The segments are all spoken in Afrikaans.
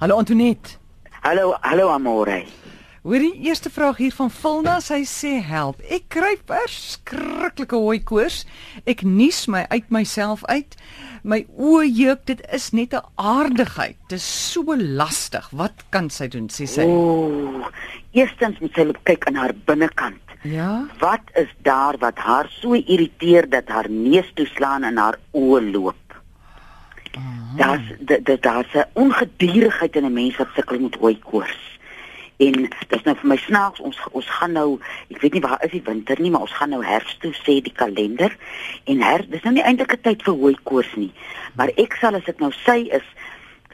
Hallo Antoinette. Hallo, hallo Amore. Hoor die eerste vraag hier van Vilna, sy sê help. Ek kry verskriklike hooi koors. Ek nies my uit myself uit. My oë juk, dit is net 'n aardigheid. Dit is so lastig. Wat kan sy doen? sê sy. Ooh, eerstens moet sy kyk in haar binnekant. Ja. Wat is daar wat haar so irriteer dat haar neus toeslaan en haar oë loop? Daar's dit daar's 'n ongedurigheid in 'n mens wat sukkel met hooi koors. En dis nou vir my snaaks ons ons gaan nou ek weet nie waar is die winter nie maar ons gaan nou herfs toe sê die kalender. En her dis nou nie eintlik 'n tyd vir hooi koors nie. Maar ek sal as ek nou sy is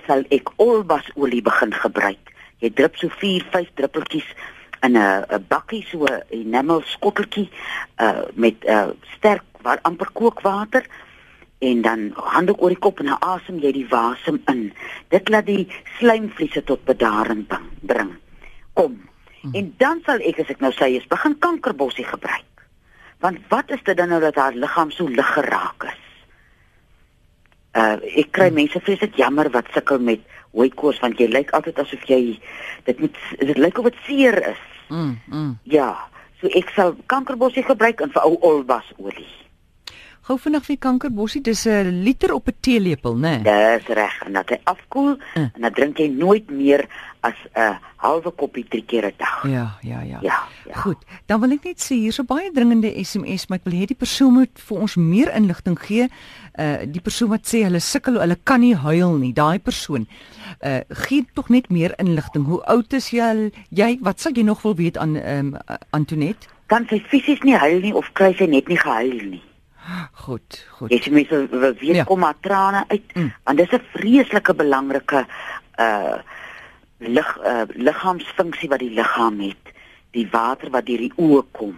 sal ek olbas olie begin gebruik. Jy drup so 4 5 druppeltjies in 'n 'n bakkie so 'n enamel skotteltjie uh met uh sterk waar amper kookwater en dan handdoek oor die kop en dan asem jy die wasem in. Dit laat die slijmvliese tot bedaring bring. Kom. Hmm. En dan sal ek as ek nou sê is begin kankerbossie gebruik. Want wat is dit dan nou dat haar liggaam so lig geraak is? Uh ek kry hmm. mense vreeslik jammer wat sukkel met hooikoors want jy lyk altyd asof jy dit moet dit lyk of dit seer is. Mm. mm. Ja. So ek sal kankerbossie gebruik en vir ou olbasolie. Gou vinnig vir kankerbossie, dis 'n liter op 'n teelepel, né? Nee? Dis reg, en dat hy afkoel uh. en dan drink jy nooit meer as 'n halwe koppie drie keer 'n dag. Ja, ja, ja, ja. Ja. Goed. Dan wil ek net sê hier's 'n baie dringende SMS, maar ek wil hê die persoon moet vir ons meer inligting gee. Uh die persoon wat sê hulle sukkel, hulle kan nie huil nie. Daai persoon uh gee tog net meer inligting. Hoe oud is jy? Jy, wat sal jy nog wil weet aan ehm um, Antoinette? Kan sy fisies nie huil nie of kry sy net nie gehuil nie? Goed, goed. Jy sê mense weet ja. kom maar trane uit mm. want dis 'n vreeslike belangrike uh lig uh liggaamsfunksie wat die liggaam het, die water wat deur die oë kom.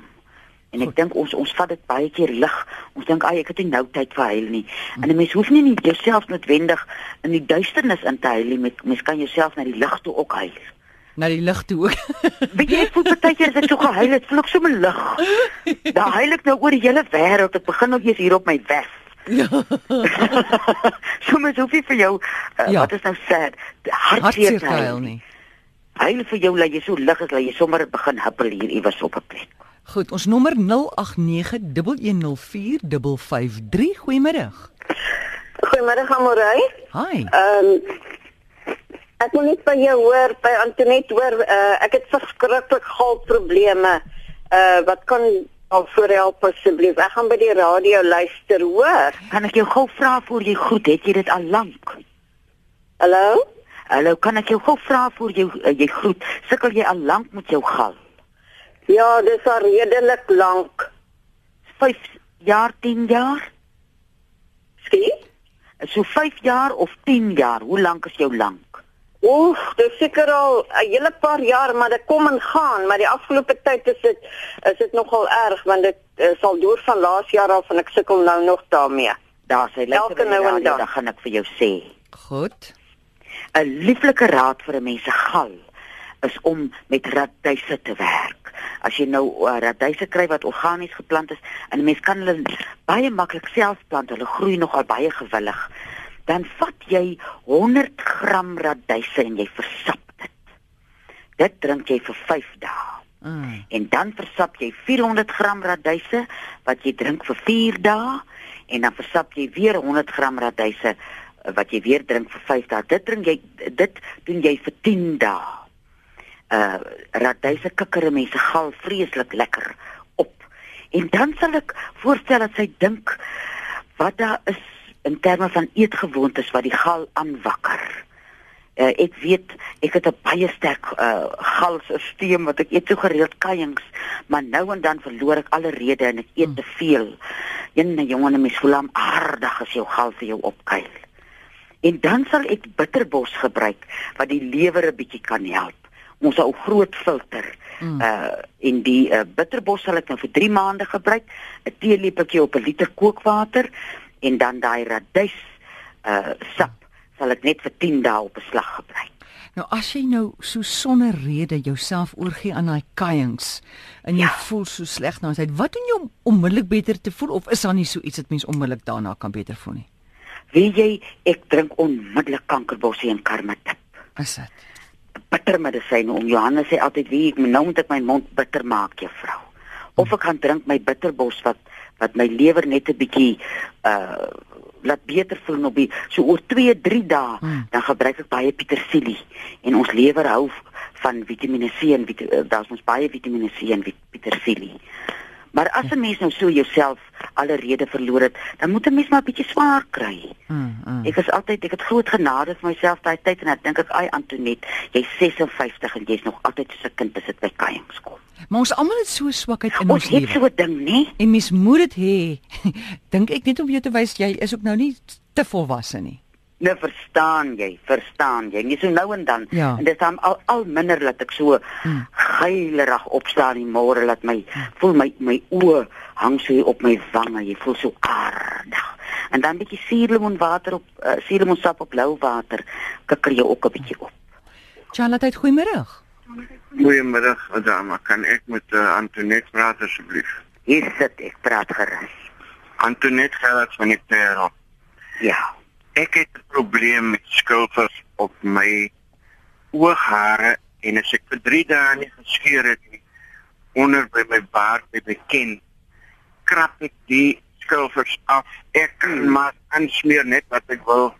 En ek dink ons ons vat dit baie keer lig. Ons dink ag ek het nie nou tyd vir huil nie. Mm. En 'n mens hoef nie net jouself noodwendig in die duisternis in te huil nie. Mens kan jouself na die lig toe ook huil na die lig toe ook. Weet jy, ek voel baie keer as ek so gehuil het, voel ek so 'n lig. Daar huil ek nou oor die hele wêreld. Ek begin nou eers hier op my weg. Ja. Soms hoef jy vir jou uh, ja. wat is nou sad? Hartseer huil nie. Huil vir jou dat jy so lig is dat jy sommer begin huppel hier iewers op 'n plek. Goed, ons nommer 0891104553. Goeiemiddag. Goeiemiddag Amorey. Hi. Ehm um, Ek wil net by jou hoor by Antoinette hoor uh, ek het verskriklik groot probleme. Uh wat kan al voor help asseblief? Ek gaan by die radio luister, hoor. Kan ek jou gou vra voor jy groet? Het jy dit al lank? Hallo? Hallo, kan ek jou gou vra voor jy uh, jy groet? Sukkel jy al lank met jou gal? Ja, dis al redelik lank. 5 jaar, 10 jaar? Skien? So 5 jaar of 10 jaar, hoe lank is jou lank? Oef, dit seker al 'n hele paar jaar, maar dit kom en gaan, maar die afgelope tyd is dit is dit nogal erg want dit is al deur van laas jaar af en ek sukkel nou nog daarmee. Daar sê elke nou en dan dan gaan ek vir jou sê. Goed. 'n Lieflike raad vir 'n mens se gal is om met radyse te werk. As jy nou uh, radyse kry wat organies geplant is en 'n mens kan hulle baie maklik self plant, hulle groei nogal baie gewillig dan vat jy 100 gram radyse en jy versap dit. Dit drink jy vir 5 dae. Mm. En dan versap jy 400 gram radyse wat jy drink vir 4 dae en dan versap jy weer 100 gram radyse eh, wat jy weer drink vir 5 dae. Dit drink jy dit doen jy vir 10 dae. Uh radyse kikker mense gal vreeslik lekker op. En dan sal ek voorstel dat sy dink wat daar is in terme van eetgewoontes wat die gal aanwakker. Uh, ek weet ek het 'n baie sterk uh, galstelsel wat ek eet so gereeld kuiings, maar nou en dan verloor ek alle rede en ek eet te veel. Een jongen mens voel hom aardig as jou gal vir jou opkuil. En dan sal ek bitterbos gebruik wat die lewer 'n bietjie kan help. Ons ou groot filter. Mm. Uh en die uh, bitterbos sal ek nou vir 3 maande gebruik. 'n Teelepeltjie op 'n liter kookwater en dan daai radys uh sap sal ek net vir 10 dae op beslag gebruik. Nou as jy nou so sonder rede jouself oorgee aan daai kuiings en jy ja. voel so sleg nou sê wat doen jy om onmiddellik beter te voel of is daar nie so iets dat mens onmiddellik daarna kan beter voel nie? Wie jy ek drink onmiddellik kankerbossie en karmatip. Is dit? Bittermedisyne om Johannes sê altyd wie ek nou moet ek my mond bitter maak, juffrou. Of ek gaan drink my bitterbos wat wat my lewer net 'n bietjie uh laat beter voel op die so oor 2, 3 dae hmm. dan gebruik ek baie petersilie en ons lewer hou van Vitamiene C en uh, daar's ons baie Vitamiene C en petersilie. Maar as 'n mens nou so jouself alle rede verloor het, dan moet 'n mens maar 'n bietjie swaar kry. Mm, mm. Ek is altyd ek het groot genade vir myself daai tyd en ek dink ek ai Antonet, jy's 56 en jy's nog altyd so 'n kind as dit by kuiings kom. Maar ons almal het so swakheid in ons, ons lewe. Ons het so 'n ding, nê? En mens moet dit hê. dink ek net om jou te wys jy is ook nou nie te volwasse nie. Nee, verstaan jy? Verstaan jy? Jy so nou en dan ja. en dit dan al al minder dat ek so hmm. geilerig opstaan in môre laat my voel my my oë hang so op my wange. Jy voel so aardig. En dan bietjie suurlemoenwater op uh, suurlemoensap op blou water kikker jy ook 'n bietjie op. Charlotte, goeiemôre. Goeiemôre, madame. Kan ek met uh, Antoinette praat asseblief? Hier sit ek, praat gerus. Antoinette Gerard van die Terra. Ja ek het 'n probleem met skilfers op my ooghare en as ek vir 3 dae nie geskeer het nie onder by my baard by my kin krap ek die skilfers af. Ek kan maar aansmeer net wat ek wil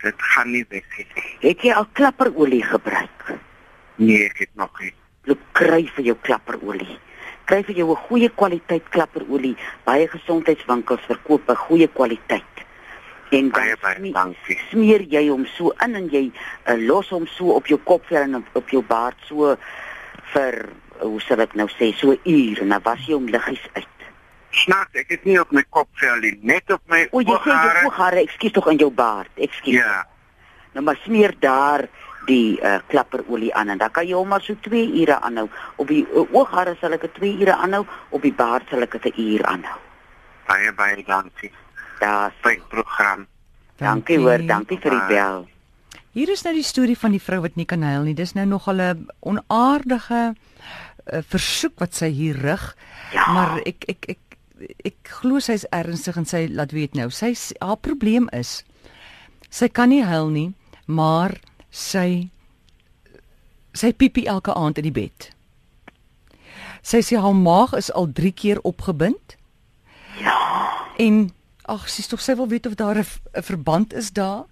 dit gaan nie weg nie. Het jy al klapperolie gebruik? Nee ek het nog nie. Loop kry vir jou klapperolie. Kry vir jou 'n goeie kwaliteit klapperolie. Baie gesondheidswinkels verkoop 'n goeie kwaliteit en baie baie dankie. Smeer jy hom so in en jy uh, los hom so op jou kop vir en op, op jou baard so vir hoe sal ek nou sê so uur en dan was jy hom liggies uit. Snaak, ek het nie op my kop vel nie, net op my ooghare. O, jy sê jou ooghare, ekskuus tog in jou baard. Ekskuus. Ja. Nou maar smeer daar die uh, klapperolie aan en dan kan jy hom maar so 2 ure aanhou. Op die uh, ooghare sal ek dit 2 ure aanhou, op die baard sal ek dit 'n uur aanhou. Baie baie dankie daar sy program. Dankie hoor, dankie vir die bel. Hier is nou die storie van die vrou wat nie kan huil nie. Dis nou nog 'n onaardige uh, versoek wat sy hier rig. Ja. Maar ek ek ek ek glo sy's ernstig en sy laat weet nou. Sy haar probleem is sy kan nie huil nie, maar sy sy piepie elke aand in die bed. Sy sê haar maag is al 3 keer opgebind. Ja. En ag, sy tog sy wil weet of daar 'n verband is daar.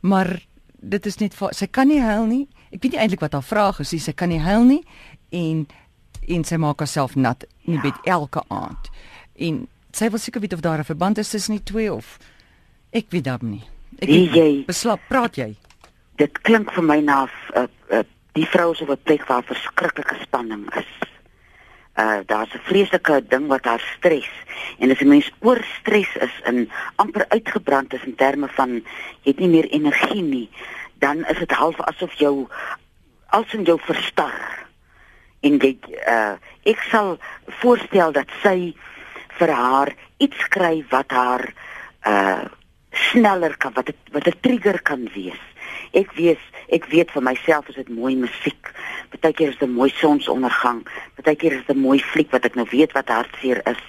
Maar dit is net sy kan nie huil nie. Ek weet nie eintlik wat haar vraag is. Sy kan nie huil nie en en sy maak haarself nat in die ja. bed elke aand. En sy wil seker weet of daar 'n verband is tussen die twee of ek weet dan nie. Ek jy beslap, praat jy? Dit klink vir my na 'n uh, uh, die vrou se wat plek waar verskriklike spanning is uh daar's 'n vreeslike ding wat haar stres en as 'n mens oor stres is en amper uitgebrand is in terme van jy het nie meer energie nie dan is dit half asof jou als in jou verstar. En jy uh ek sal voorstel dat sy vir haar iets skryf wat haar uh sneller kan wat het, wat 'n trigger kan wees ek weet ek weet vir myself is dit mooi musiek. Partykeer is dit 'n mooi sonsondergang. Partykeer is dit 'n mooi fliek wat ek nou weet wat hartseer is.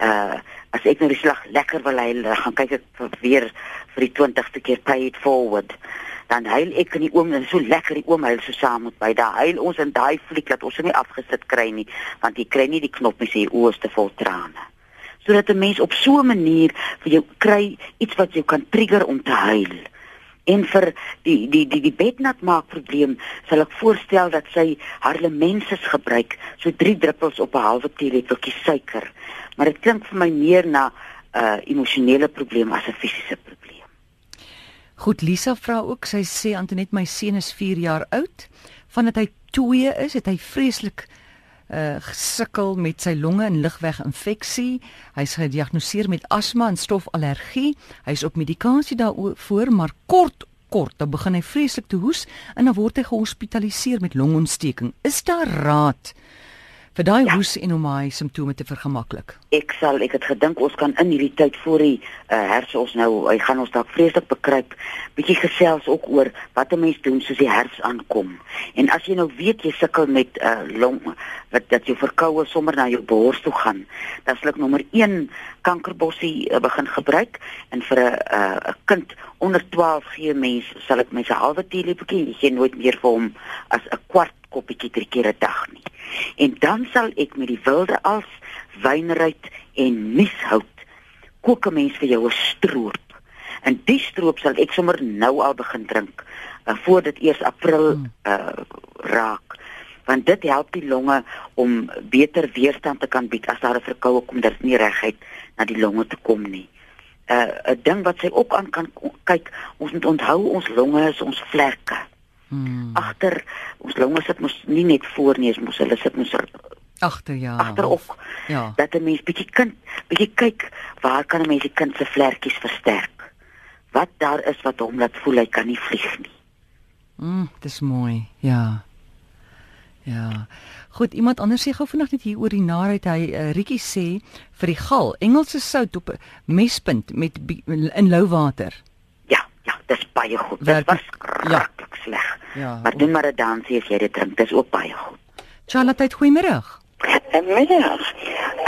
Uh as ek nou die slag lekker wil hy gaan kyk ek weer vir die 20ste keer pay it forward. Dan huil ek in die oom en so lekker die oom huil so saam met my. Daai huil ons in daai fliek dat ons hom nie afgesit kry nie, want jy kry nie die knop met sy oë te vol trane sodat 'n mens op so 'n manier vir jou kry iets wat jou kan trigger om te huil en vir die die die die bednat maak probleem sal ek voorstel dat sy haar lemenses gebruik so 3 druppels op 'n halwe teelepeltjie suiker. Maar dit klink vir my meer na 'n uh, emosionele probleem as 'n fisiese probleem. Goed Lisa vra ook sy sê Antoinette my seun is 4 jaar oud. Vandat hy 2 is het hy vreeslik uh gesukkel met sy longe en lugweginfeksie. Hy's gediagnoseer met asma en stofallergie. Hy's op medikasie daarvoor, maar kort kort dan begin hy vreeslik te hoes en dan word hy gehospitaliseer met longontsteking. Is daar raad vir daai Ja. hoes en om hy simptome te vergemaklik. Ek sal ek het gedink ons kan in hierdie tyd voor die uh, herfs ons nou hy gaan ons dalk vreeslik bekruip bietjie gesels ook oor wat 'n mens doen soos die herfs aankom. En as jy nou weet jy sukkel met 'n uh, long wat dat jou verkoue sommer na jou bors toe gaan, dan sal ek nommer 1 kankerbossie uh, begin gebruik en vir 'n 'n uh, kind onder 12 gee mens sal ek mense halwe teelepeltjie jy gee nooit meer vir hom as 'n kwart koppietjie drie keer 'n dag nie. En dan sal ek met die wilde als, wynruit en mieshout kook 'n mens vir jou 'n stroop. En die stroop sal ek sommer nou al begin drink uh, voor dit eers April uh, raak. Want dit help die longe om beter weerstand te kan bied as daar 'n verkoue kom dat dit nie reguit na die longe toe kom nie. 'n uh, 'n ding wat sy ook aan kan kyk, ons moet onthou ons longe is ons vlerke Hmm. agter ons longe sit mos nie net voor nie, is mos hulle sit mos Agter ja. agter ook. Ja. Dat 'n mens bietjie kind bietjie kyk waar kan 'n mens die kind se vlekkies versterk. Wat daar is wat hom laat voel hy kan nie vlieg nie. Mm, dis mooi. Ja. Ja. Goed, iemand anders sê gou vanaand net hier oor die narheid. Hy uh, Rietjie sê vir die gal, Engelse sout op 'n mespunt met in lou water. Ja, ja, dis baie goed. Werk- was ja. Ja. Maar doen maar 'n dansie as jy dit drink, dis ook baie goed. Charlotte, goeiemôre. Middag.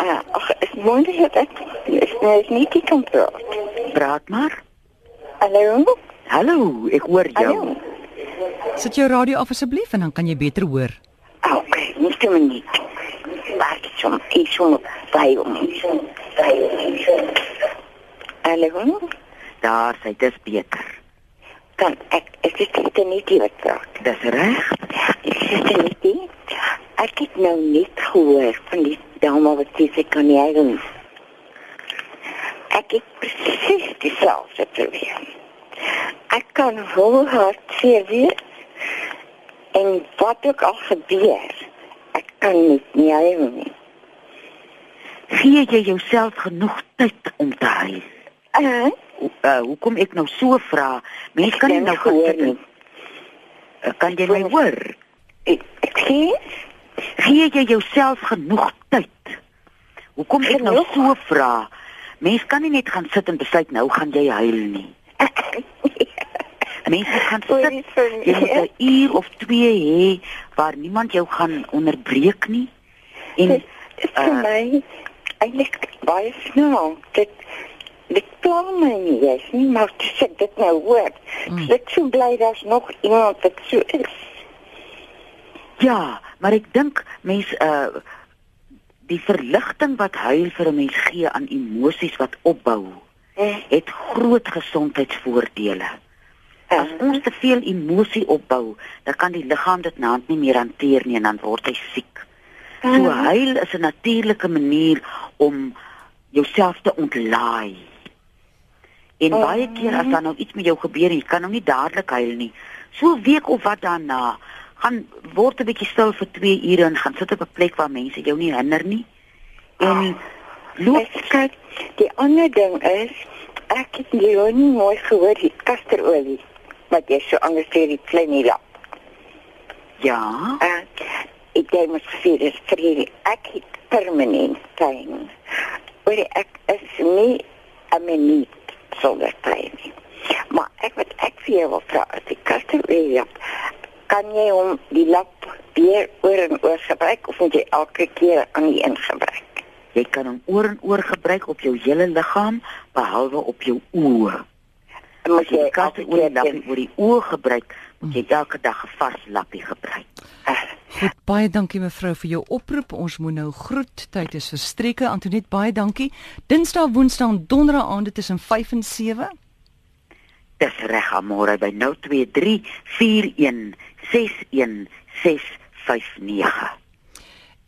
Uh, ach, is mooi dat ek is, is niet die kan praat. Praat maar. Hallo? Hallo, ek hoor jou. Hallo? Sit jou radio af asseblief en dan kan jy beter hoor. Oké, okay, niet een minuut. Wacht eens om, iets om, bij om. Hallo? Daar sê dis beter. Kan ek, ek is dit niet die wat praat. Dis reg. Ek is dit niet die. Ek het nou net gehoor van die dame wat sê sy kan nie huil nie. Ek het presies dieselfde probleem. Ek kan heel hard seer wees en wat ook al gebeur, ek kan nie nie huil nie. Gee jy jouself genoeg tyd om te huil? Uh, Uh, hoekom ek nou so vra? Mense kan nie nou gehoor en uh, kan jy my hoor? Ek ek sê, Gee jy jouself genoeg tyd? Hoekom ek nou Genoeg? so vra? Mens kan nie net gaan sit en besluit nou gaan jy huil nie. Mense gaan sit. Jy moet 'n uur of 2 hê waar niemand jou gaan onderbreek nie. En dit is vir uh, my eintlik baie snaaks. Dit dit pla my nie, jy's nie, maar dis ek dit nou hoor. Mm. Ek sou bly daar's nog iemand wat so is. ja, maar ek dink mense uh die verligting wat huil vir 'n mens gee aan emosies wat opbou, Eh, het groot gesondheidsvoordele. As ons te veel emosie opbou, dan kan die liggaam dit naand nie meer hanteer nie en dan word hy siek. So huil is 'n natuurlike manier om jouself te ontlaai. En baie keer as daar nou iets met jou gebeur jy kan nou nie dadelik huil nie. So 'n week of wat daarna, gaan word 'n bietjie stil vir 2 ure en gaan sit op 'n plek waar mense jou nie hinder nie. En loop Ek kyk, die ander ding is ek het jou nie mooi gehoor die kasterolie wat jy so anders sê die klein lap. ja, Uh, ek dink mos gesê dis vir die ek het permanent pyn. Oor ek is nie 'n minuut sonder pyn nie. Maar ek wat ek vir jou wil vra, as die kaster weer kan jy hom die lap weer oor en oor gebruik of moet jy elke keer aan die een gebruik? jy kan hom oor en oor gebruik op jou hele liggaam behalwe op jou oë. En As jy die kaste elke oor lappie oor die oë gebruik, moet jy elke dag 'n vars lappie gebruik. Ah, Goed, baie dankie mevrou vir jou oproep. Ons moet nou groet. Tyd is verstreke. Antoinette, baie dankie. Dinsdag, Woensdag en Donderdag aande tussen 5 en 7. Dis reg amore by 023 41 61 659.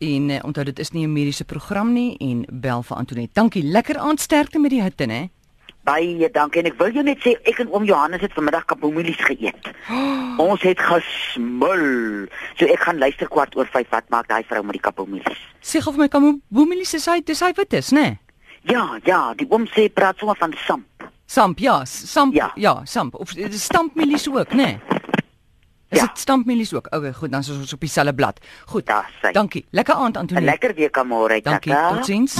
En uh, onthou dit is nie 'n mediese program nie en bel vir Antoinette. Dankie. Lekker aand sterkte met die hitte, hè. Baie dankie en ek wil jou net sê ek en oom Johannes het vanmiddag kapomielies geëet. Ons het gesmul. So ek gaan luister kwart oor 5 wat maak daai vrou met die kapomielies. Sê gou vir my kom Boemelie sê hy dis hy wat is, né? Ja, ja, die oom sê praat sommer van samp. Samp, ja, samp, Ja. ja, samp of eh, stampmielies ook, né? Is Ja. dit stampmielies ook? Okay, goed, dan is ons op dieselfde blad. Goed. Sê. Dankie. Lekker aand 'n Antonie. Lekker week aan môre, Dankie. Tata. Totsiens.